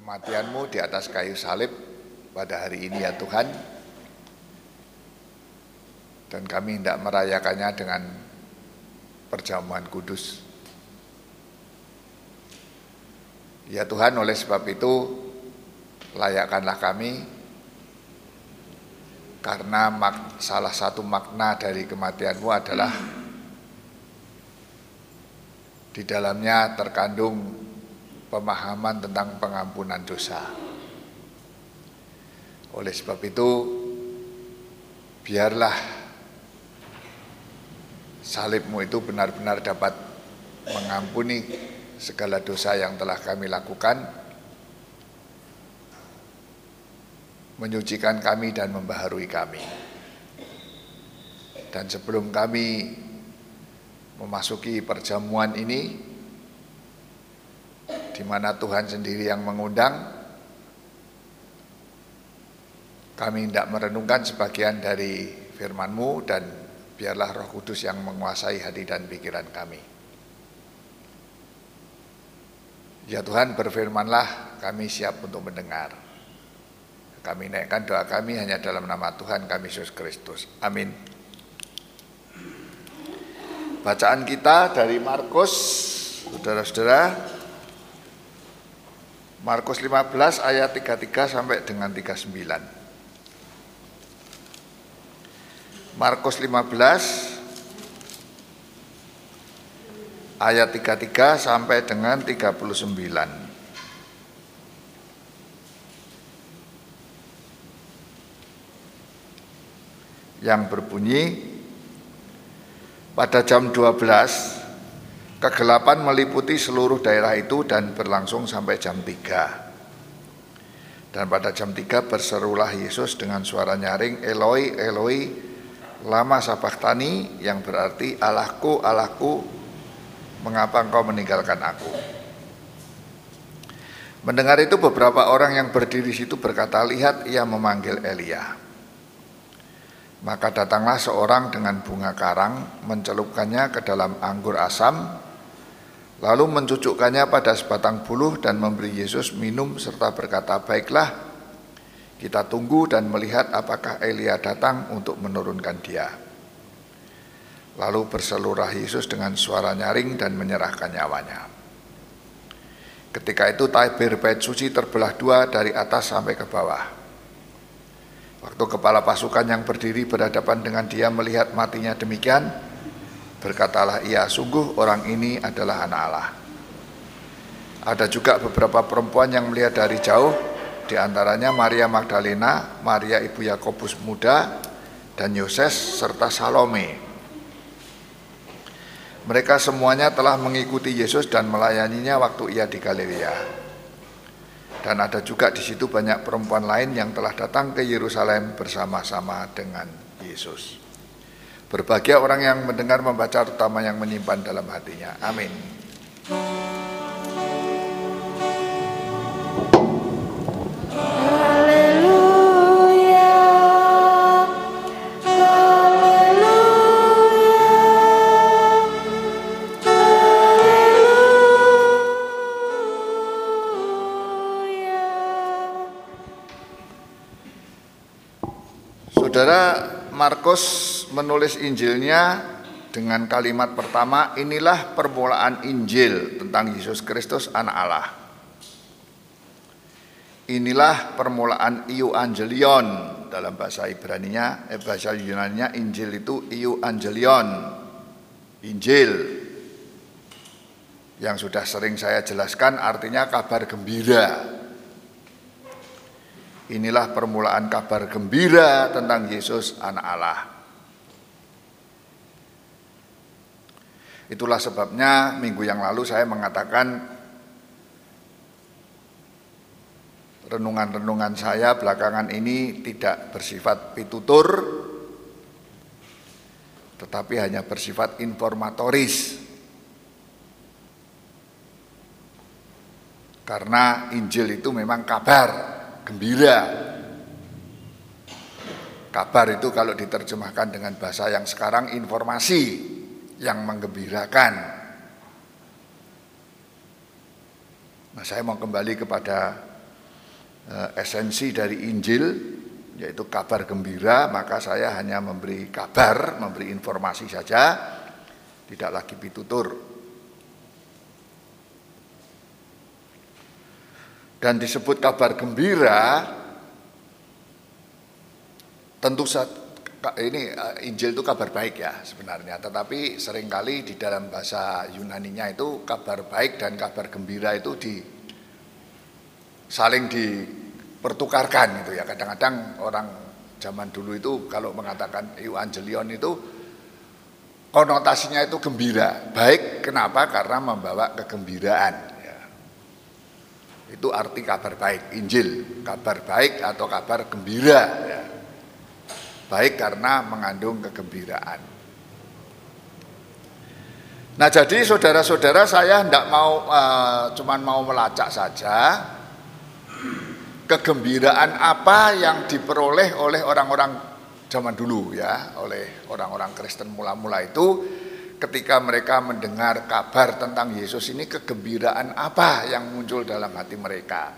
kematianmu di atas kayu salib pada hari ini ya Tuhan. Dan kami hendak merayakannya dengan perjamuan kudus. Ya Tuhan, oleh sebab itu layakkanlah kami karena salah satu makna dari kematianmu adalah di dalamnya terkandung pemahaman tentang pengampunan dosa. Oleh sebab itu, biarlah salibmu itu benar-benar dapat mengampuni segala dosa yang telah kami lakukan, menyucikan kami dan membaharui kami. Dan sebelum kami memasuki perjamuan ini, di mana Tuhan sendiri yang mengundang, kami tidak merenungkan sebagian dari firman-Mu dan biarlah Roh Kudus yang menguasai hati dan pikiran kami. Ya Tuhan berfirmanlah kami siap untuk mendengar. Kami naikkan doa kami hanya dalam nama Tuhan kami Yesus Kristus. Amin. Bacaan kita dari Markus, saudara-saudara, Markus 15 ayat 33 sampai dengan 39. Markus 15 ayat 33 sampai dengan 39. Yang berbunyi pada jam 12 kegelapan meliputi seluruh daerah itu dan berlangsung sampai jam 3. Dan pada jam 3 berserulah Yesus dengan suara nyaring, Eloi, Eloi, Lama Sabaktani yang berarti Allahku, Allahku, mengapa engkau meninggalkan aku? Mendengar itu beberapa orang yang berdiri situ berkata, lihat ia memanggil Elia. Maka datanglah seorang dengan bunga karang, mencelupkannya ke dalam anggur asam, lalu mencucukkannya pada sebatang buluh dan memberi Yesus minum serta berkata, baiklah, kita tunggu dan melihat apakah Elia datang untuk menurunkan dia. Lalu berselurah Yesus dengan suara nyaring dan menyerahkan nyawanya. Ketika itu tabir bait suci terbelah dua dari atas sampai ke bawah. Waktu kepala pasukan yang berdiri berhadapan dengan dia melihat matinya demikian, berkatalah ia, sungguh orang ini adalah anak Allah. Ada juga beberapa perempuan yang melihat dari jauh, di antaranya Maria Magdalena, Maria ibu Yakobus muda, dan Yoses serta Salome. Mereka semuanya telah mengikuti Yesus dan melayaninya waktu ia di Galilea. Dan ada juga di situ banyak perempuan lain yang telah datang ke Yerusalem bersama-sama dengan Yesus. Berbahagia orang yang mendengar membaca terutama yang menyimpan dalam hatinya. Amin. Markus menulis Injilnya dengan kalimat pertama, inilah permulaan Injil tentang Yesus Kristus anak Allah. Inilah permulaan Iu Angelion dalam bahasa Ibrani-nya, eh, bahasa Yunani-nya Injil itu Iu Angelion. Injil yang sudah sering saya jelaskan artinya kabar gembira Inilah permulaan kabar gembira tentang Yesus anak Allah. Itulah sebabnya minggu yang lalu saya mengatakan renungan-renungan saya belakangan ini tidak bersifat pitutur tetapi hanya bersifat informatoris. Karena Injil itu memang kabar gembira. Kabar itu kalau diterjemahkan dengan bahasa yang sekarang informasi yang menggembirakan. Nah, saya mau kembali kepada eh, esensi dari Injil yaitu kabar gembira, maka saya hanya memberi kabar, memberi informasi saja, tidak lagi pitutur. Dan disebut kabar gembira, tentu saja ini eh, Injil itu kabar baik ya sebenarnya, tetapi sering kali di dalam bahasa Yunaninya itu kabar baik dan kabar gembira itu di saling dipertukarkan gitu ya. Kadang-kadang orang zaman dulu itu kalau mengatakan evangelion itu konotasinya itu gembira. Baik kenapa? Karena membawa kegembiraan. Itu arti kabar baik, Injil, kabar baik atau kabar gembira. Ya baik karena mengandung kegembiraan. Nah jadi saudara-saudara saya tidak mau uh, cuman mau melacak saja kegembiraan apa yang diperoleh oleh orang-orang zaman dulu ya, oleh orang-orang Kristen mula-mula itu ketika mereka mendengar kabar tentang Yesus ini kegembiraan apa yang muncul dalam hati mereka.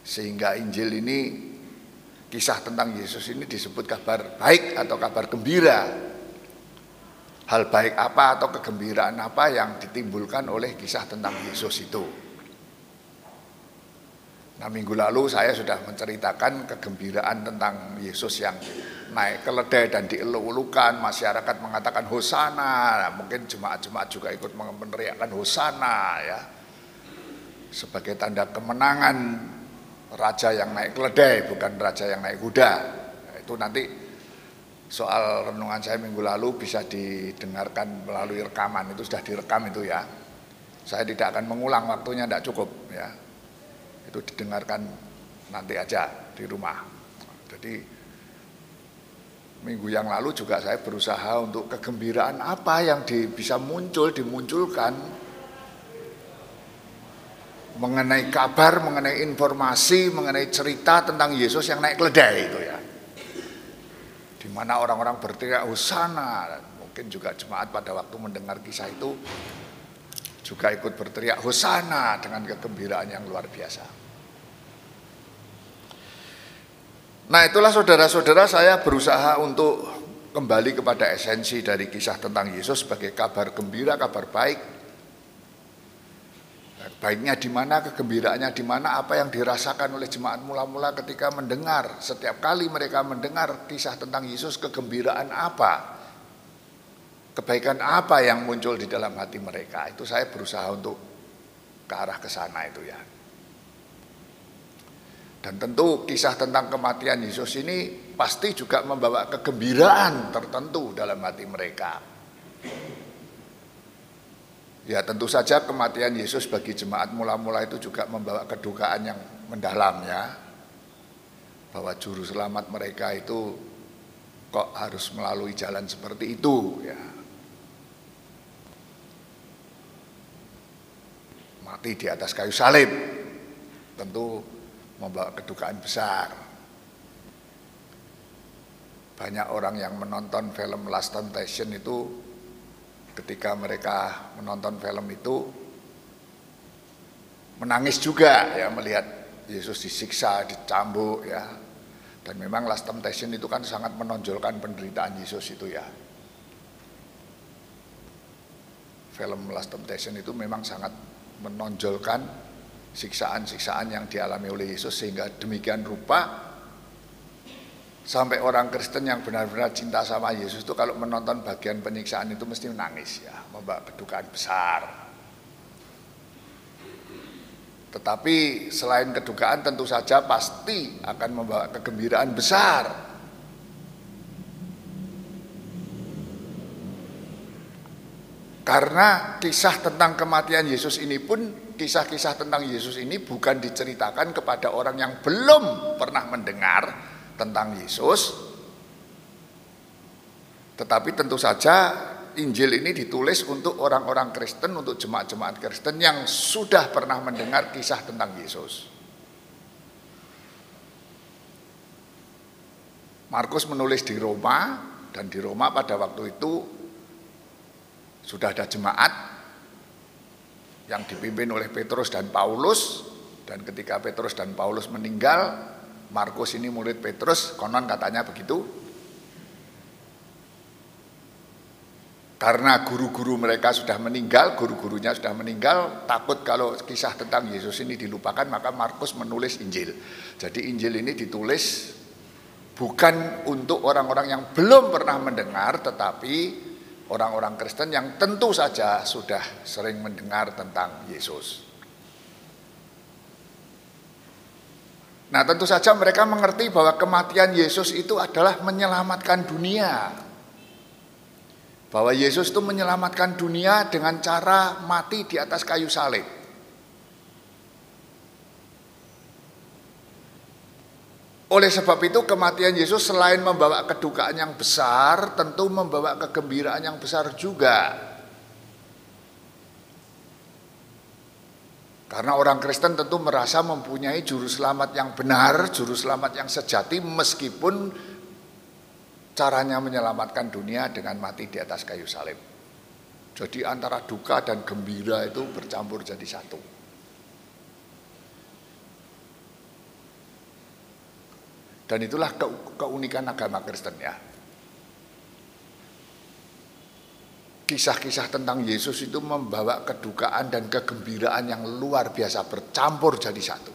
Sehingga Injil ini kisah tentang Yesus ini disebut kabar baik atau kabar gembira. Hal baik apa atau kegembiraan apa yang ditimbulkan oleh kisah tentang Yesus itu. Nah minggu lalu saya sudah menceritakan kegembiraan tentang Yesus yang naik keledai dan dielulukan, masyarakat mengatakan hosana, nah, mungkin jemaat-jemaat juga ikut meneriakkan hosana ya. Sebagai tanda kemenangan raja yang naik keledai bukan raja yang naik kuda. Nah, itu nanti soal renungan saya minggu lalu bisa didengarkan melalui rekaman. Itu sudah direkam itu ya. Saya tidak akan mengulang waktunya tidak cukup ya itu didengarkan nanti aja di rumah jadi minggu yang lalu juga saya berusaha untuk kegembiraan apa yang di, bisa muncul dimunculkan mengenai kabar, mengenai informasi, mengenai cerita tentang Yesus yang naik keledai itu ya. Di mana orang-orang berteriak hosana, mungkin juga jemaat pada waktu mendengar kisah itu juga ikut berteriak hosana dengan kegembiraan yang luar biasa. Nah itulah saudara-saudara saya berusaha untuk kembali kepada esensi dari kisah tentang Yesus sebagai kabar gembira, kabar baik Baiknya di mana, kegembiraannya di mana, apa yang dirasakan oleh jemaat mula-mula ketika mendengar. Setiap kali mereka mendengar kisah tentang Yesus, kegembiraan apa? Kebaikan apa yang muncul di dalam hati mereka? Itu saya berusaha untuk ke arah ke sana itu ya. Dan tentu kisah tentang kematian Yesus ini pasti juga membawa kegembiraan tertentu dalam hati mereka. Ya tentu saja kematian Yesus bagi jemaat mula-mula itu juga membawa kedukaan yang mendalam ya. Bahwa juru selamat mereka itu kok harus melalui jalan seperti itu ya. Mati di atas kayu salib tentu membawa kedukaan besar. Banyak orang yang menonton film Last Temptation itu ketika mereka menonton film itu menangis juga ya melihat Yesus disiksa, dicambuk ya. Dan memang Last Temptation itu kan sangat menonjolkan penderitaan Yesus itu ya. Film Last Temptation itu memang sangat menonjolkan siksaan-siksaan yang dialami oleh Yesus sehingga demikian rupa Sampai orang Kristen yang benar-benar cinta sama Yesus itu kalau menonton bagian penyiksaan itu mesti menangis ya, membawa kedukaan besar. Tetapi selain kedukaan tentu saja pasti akan membawa kegembiraan besar. Karena kisah tentang kematian Yesus ini pun kisah-kisah tentang Yesus ini bukan diceritakan kepada orang yang belum pernah mendengar tentang Yesus. Tetapi tentu saja Injil ini ditulis untuk orang-orang Kristen, untuk jemaat-jemaat Kristen yang sudah pernah mendengar kisah tentang Yesus. Markus menulis di Roma dan di Roma pada waktu itu sudah ada jemaat yang dipimpin oleh Petrus dan Paulus Dan ketika Petrus dan Paulus meninggal, Markus ini murid Petrus, konon katanya begitu. Karena guru-guru mereka sudah meninggal, guru-gurunya sudah meninggal, takut kalau kisah tentang Yesus ini dilupakan, maka Markus menulis Injil. Jadi Injil ini ditulis bukan untuk orang-orang yang belum pernah mendengar, tetapi orang-orang Kristen yang tentu saja sudah sering mendengar tentang Yesus. Nah tentu saja mereka mengerti bahwa kematian Yesus itu adalah menyelamatkan dunia. Bahwa Yesus itu menyelamatkan dunia dengan cara mati di atas kayu salib. Oleh sebab itu kematian Yesus selain membawa kedukaan yang besar, tentu membawa kegembiraan yang besar juga. Karena orang Kristen tentu merasa mempunyai juru selamat yang benar, juru selamat yang sejati meskipun caranya menyelamatkan dunia dengan mati di atas kayu salib. Jadi antara duka dan gembira itu bercampur jadi satu. Dan itulah keunikan agama Kristen ya. kisah-kisah tentang Yesus itu membawa kedukaan dan kegembiraan yang luar biasa bercampur jadi satu.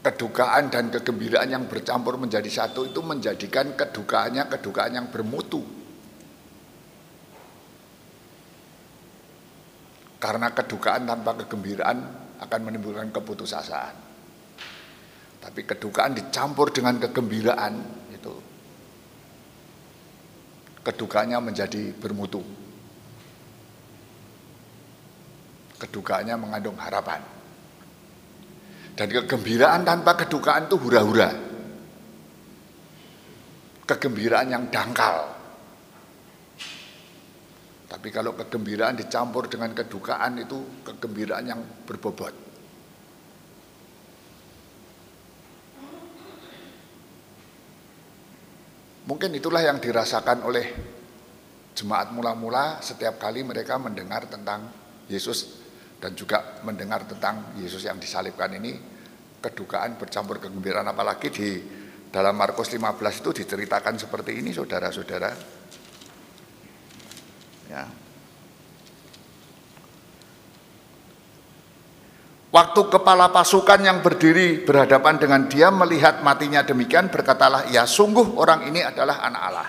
Kedukaan dan kegembiraan yang bercampur menjadi satu itu menjadikan kedukaannya kedukaan yang bermutu. Karena kedukaan tanpa kegembiraan akan menimbulkan keputusasaan. Tapi kedukaan dicampur dengan kegembiraan itu kedukaannya menjadi bermutu. Kedukaannya mengandung harapan. Dan kegembiraan tanpa kedukaan itu hura-hura. Kegembiraan yang dangkal. Tapi kalau kegembiraan dicampur dengan kedukaan itu kegembiraan yang berbobot. Mungkin itulah yang dirasakan oleh jemaat mula-mula setiap kali mereka mendengar tentang Yesus dan juga mendengar tentang Yesus yang disalibkan ini kedukaan bercampur kegembiraan apalagi di dalam Markus 15 itu diceritakan seperti ini saudara-saudara. Ya. Waktu kepala pasukan yang berdiri berhadapan dengan dia melihat matinya demikian berkatalah ya sungguh orang ini adalah anak Allah.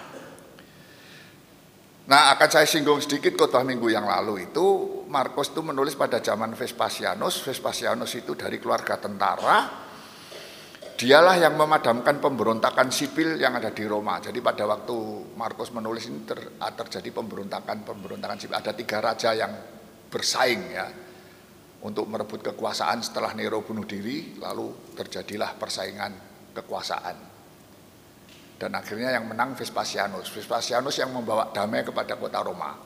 Nah akan saya singgung sedikit khotbah minggu yang lalu itu Markus itu menulis pada zaman Vespasianus. Vespasianus itu dari keluarga tentara. Dialah yang memadamkan pemberontakan sipil yang ada di Roma. Jadi pada waktu Markus menulis ini ter, terjadi pemberontakan pemberontakan sipil. Ada tiga raja yang bersaing ya untuk merebut kekuasaan setelah Nero bunuh diri, lalu terjadilah persaingan kekuasaan. Dan akhirnya yang menang Vespasianus. Vespasianus yang membawa damai kepada kota Roma.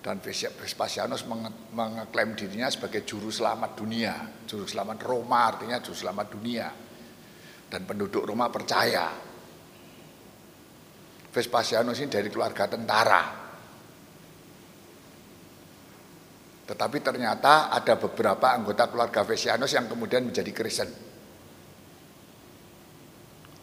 Dan Vespasianus mengeklaim dirinya sebagai juru selamat dunia. Juru selamat Roma artinya juru selamat dunia. Dan penduduk Roma percaya. Vespasianus ini dari keluarga tentara, Tetapi ternyata ada beberapa anggota keluarga Vesianus yang kemudian menjadi Kristen.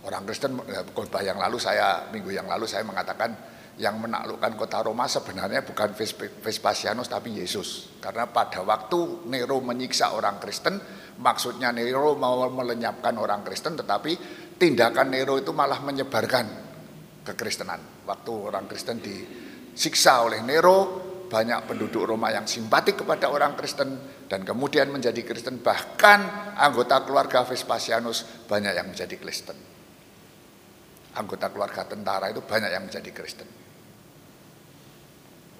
Orang Kristen, eh, khotbah yang lalu saya, minggu yang lalu saya mengatakan yang menaklukkan kota Roma sebenarnya bukan Vespasianus tapi Yesus. Karena pada waktu Nero menyiksa orang Kristen, maksudnya Nero mau melenyapkan orang Kristen, tetapi tindakan Nero itu malah menyebarkan kekristenan. Waktu orang Kristen disiksa oleh Nero, banyak penduduk Roma yang simpatik kepada orang Kristen dan kemudian menjadi Kristen bahkan anggota keluarga Vespasianus banyak yang menjadi Kristen anggota keluarga tentara itu banyak yang menjadi Kristen.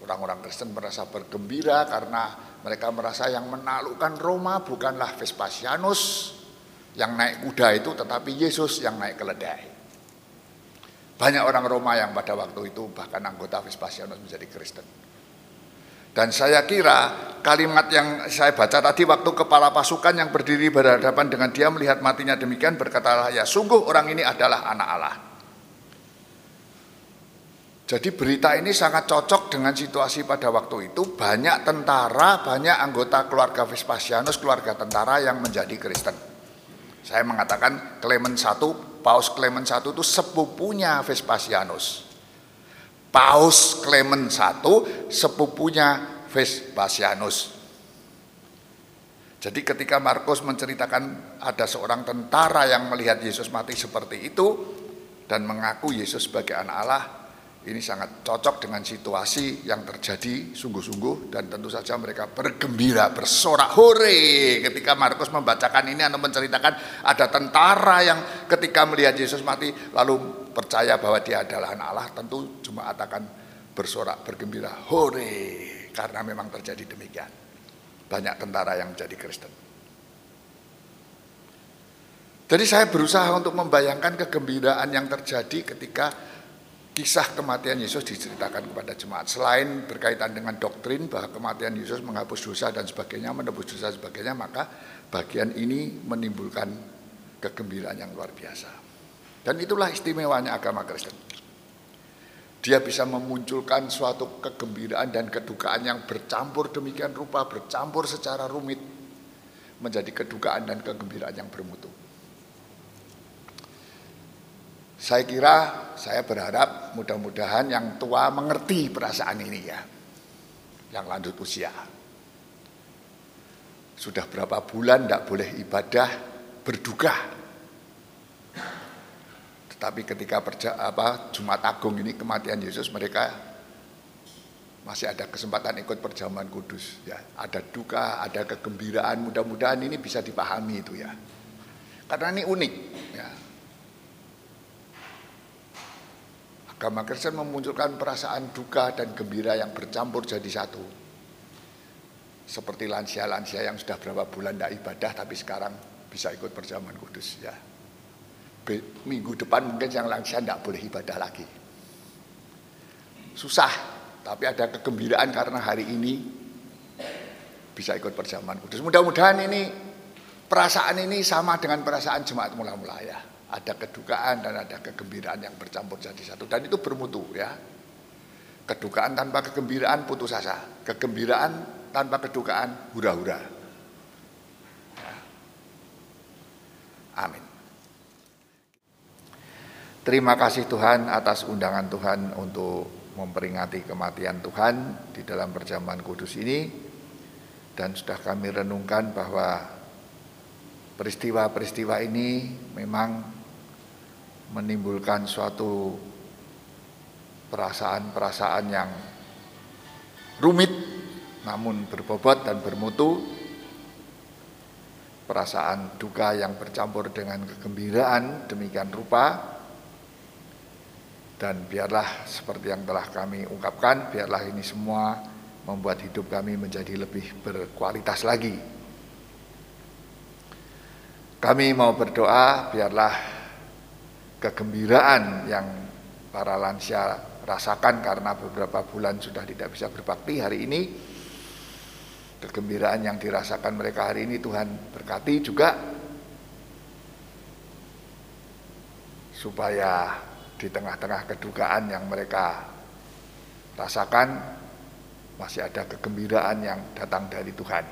Orang-orang Kristen merasa bergembira karena mereka merasa yang menaklukkan Roma bukanlah Vespasianus yang naik kuda itu tetapi Yesus yang naik keledai. Banyak orang Roma yang pada waktu itu bahkan anggota Vespasianus menjadi Kristen. Dan saya kira kalimat yang saya baca tadi waktu kepala pasukan yang berdiri berhadapan dengan dia melihat matinya demikian berkatalah ya sungguh orang ini adalah anak Allah. Jadi berita ini sangat cocok dengan situasi pada waktu itu banyak tentara, banyak anggota keluarga Vespasianus, keluarga tentara yang menjadi Kristen. Saya mengatakan Clement I, Paus Clement I itu sepupunya Vespasianus. Paus Clement I sepupunya Vespasianus. Jadi ketika Markus menceritakan ada seorang tentara yang melihat Yesus mati seperti itu dan mengaku Yesus sebagai anak Allah, ini sangat cocok dengan situasi yang terjadi sungguh-sungguh dan tentu saja mereka bergembira, bersorak hore ketika Markus membacakan ini atau menceritakan ada tentara yang ketika melihat Yesus mati lalu percaya bahwa dia adalah anak Allah, tentu jemaat akan bersorak, bergembira, hore karena memang terjadi demikian. Banyak tentara yang menjadi Kristen. Jadi saya berusaha untuk membayangkan kegembiraan yang terjadi ketika kisah kematian Yesus diceritakan kepada jemaat. Selain berkaitan dengan doktrin bahwa kematian Yesus menghapus dosa dan sebagainya, menebus dosa dan sebagainya, maka bagian ini menimbulkan kegembiraan yang luar biasa. Dan itulah istimewanya agama Kristen. Dia bisa memunculkan suatu kegembiraan dan kedukaan yang bercampur demikian rupa, bercampur secara rumit, menjadi kedukaan dan kegembiraan yang bermutu. Saya kira, saya berharap mudah-mudahan yang tua mengerti perasaan ini ya. Yang lanjut usia. Sudah berapa bulan tidak boleh ibadah berduka. Tetapi ketika perja, apa, Jumat Agung ini kematian Yesus mereka masih ada kesempatan ikut perjamuan kudus ya ada duka ada kegembiraan mudah-mudahan ini bisa dipahami itu ya karena ini unik ya Agama Kristen memunculkan perasaan duka dan gembira yang bercampur jadi satu. Seperti lansia-lansia yang sudah berapa bulan tidak ibadah tapi sekarang bisa ikut perjamuan kudus ya. Minggu depan mungkin yang lansia tidak boleh ibadah lagi. Susah, tapi ada kegembiraan karena hari ini bisa ikut perjamuan kudus. Mudah-mudahan ini perasaan ini sama dengan perasaan jemaat mula-mula ya ada kedukaan dan ada kegembiraan yang bercampur jadi satu. Dan itu bermutu ya. Kedukaan tanpa kegembiraan putus asa. Kegembiraan tanpa kedukaan hura-hura. Ya. amin. Terima kasih Tuhan atas undangan Tuhan untuk memperingati kematian Tuhan di dalam perjamuan kudus ini. Dan sudah kami renungkan bahwa peristiwa-peristiwa ini memang menimbulkan suatu perasaan-perasaan yang rumit namun berbobot dan bermutu. Perasaan duka yang bercampur dengan kegembiraan demikian rupa. Dan biarlah seperti yang telah kami ungkapkan biarlah ini semua membuat hidup kami menjadi lebih berkualitas lagi. Kami mau berdoa biarlah kegembiraan yang para lansia rasakan karena beberapa bulan sudah tidak bisa berbakti hari ini. Kegembiraan yang dirasakan mereka hari ini Tuhan berkati juga. Supaya di tengah-tengah kedukaan yang mereka rasakan masih ada kegembiraan yang datang dari Tuhan.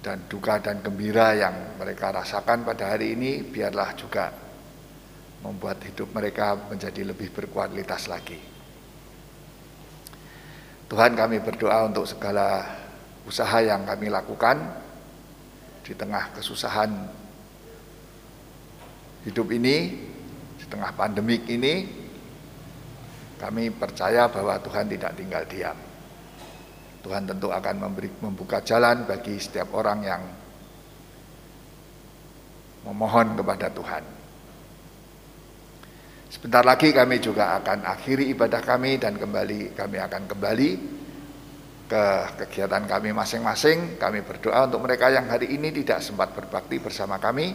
Dan duka dan gembira yang mereka rasakan pada hari ini biarlah juga membuat hidup mereka menjadi lebih berkualitas lagi. Tuhan kami berdoa untuk segala usaha yang kami lakukan di tengah kesusahan hidup ini, di tengah pandemik ini, kami percaya bahwa Tuhan tidak tinggal diam. Tuhan tentu akan memberi, membuka jalan bagi setiap orang yang memohon kepada Tuhan. Sebentar lagi kami juga akan akhiri ibadah kami dan kembali kami akan kembali ke kegiatan kami masing-masing. Kami berdoa untuk mereka yang hari ini tidak sempat berbakti bersama kami.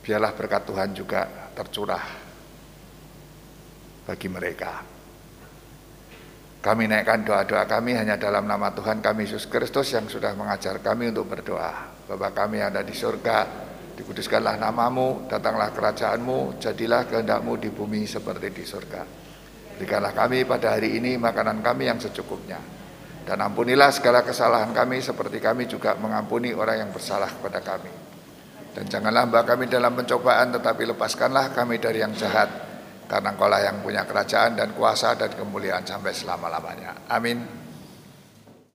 Biarlah berkat Tuhan juga tercurah bagi mereka. Kami naikkan doa-doa kami hanya dalam nama Tuhan kami Yesus Kristus yang sudah mengajar kami untuk berdoa. Bapak kami yang ada di surga, Dikuduskanlah namamu, datanglah kerajaanmu, jadilah kehendakmu di bumi seperti di surga. Berikanlah kami pada hari ini makanan kami yang secukupnya. Dan ampunilah segala kesalahan kami seperti kami juga mengampuni orang yang bersalah kepada kami. Dan janganlah hamba kami dalam pencobaan tetapi lepaskanlah kami dari yang jahat. Karena engkau yang punya kerajaan dan kuasa dan kemuliaan sampai selama-lamanya. Amin.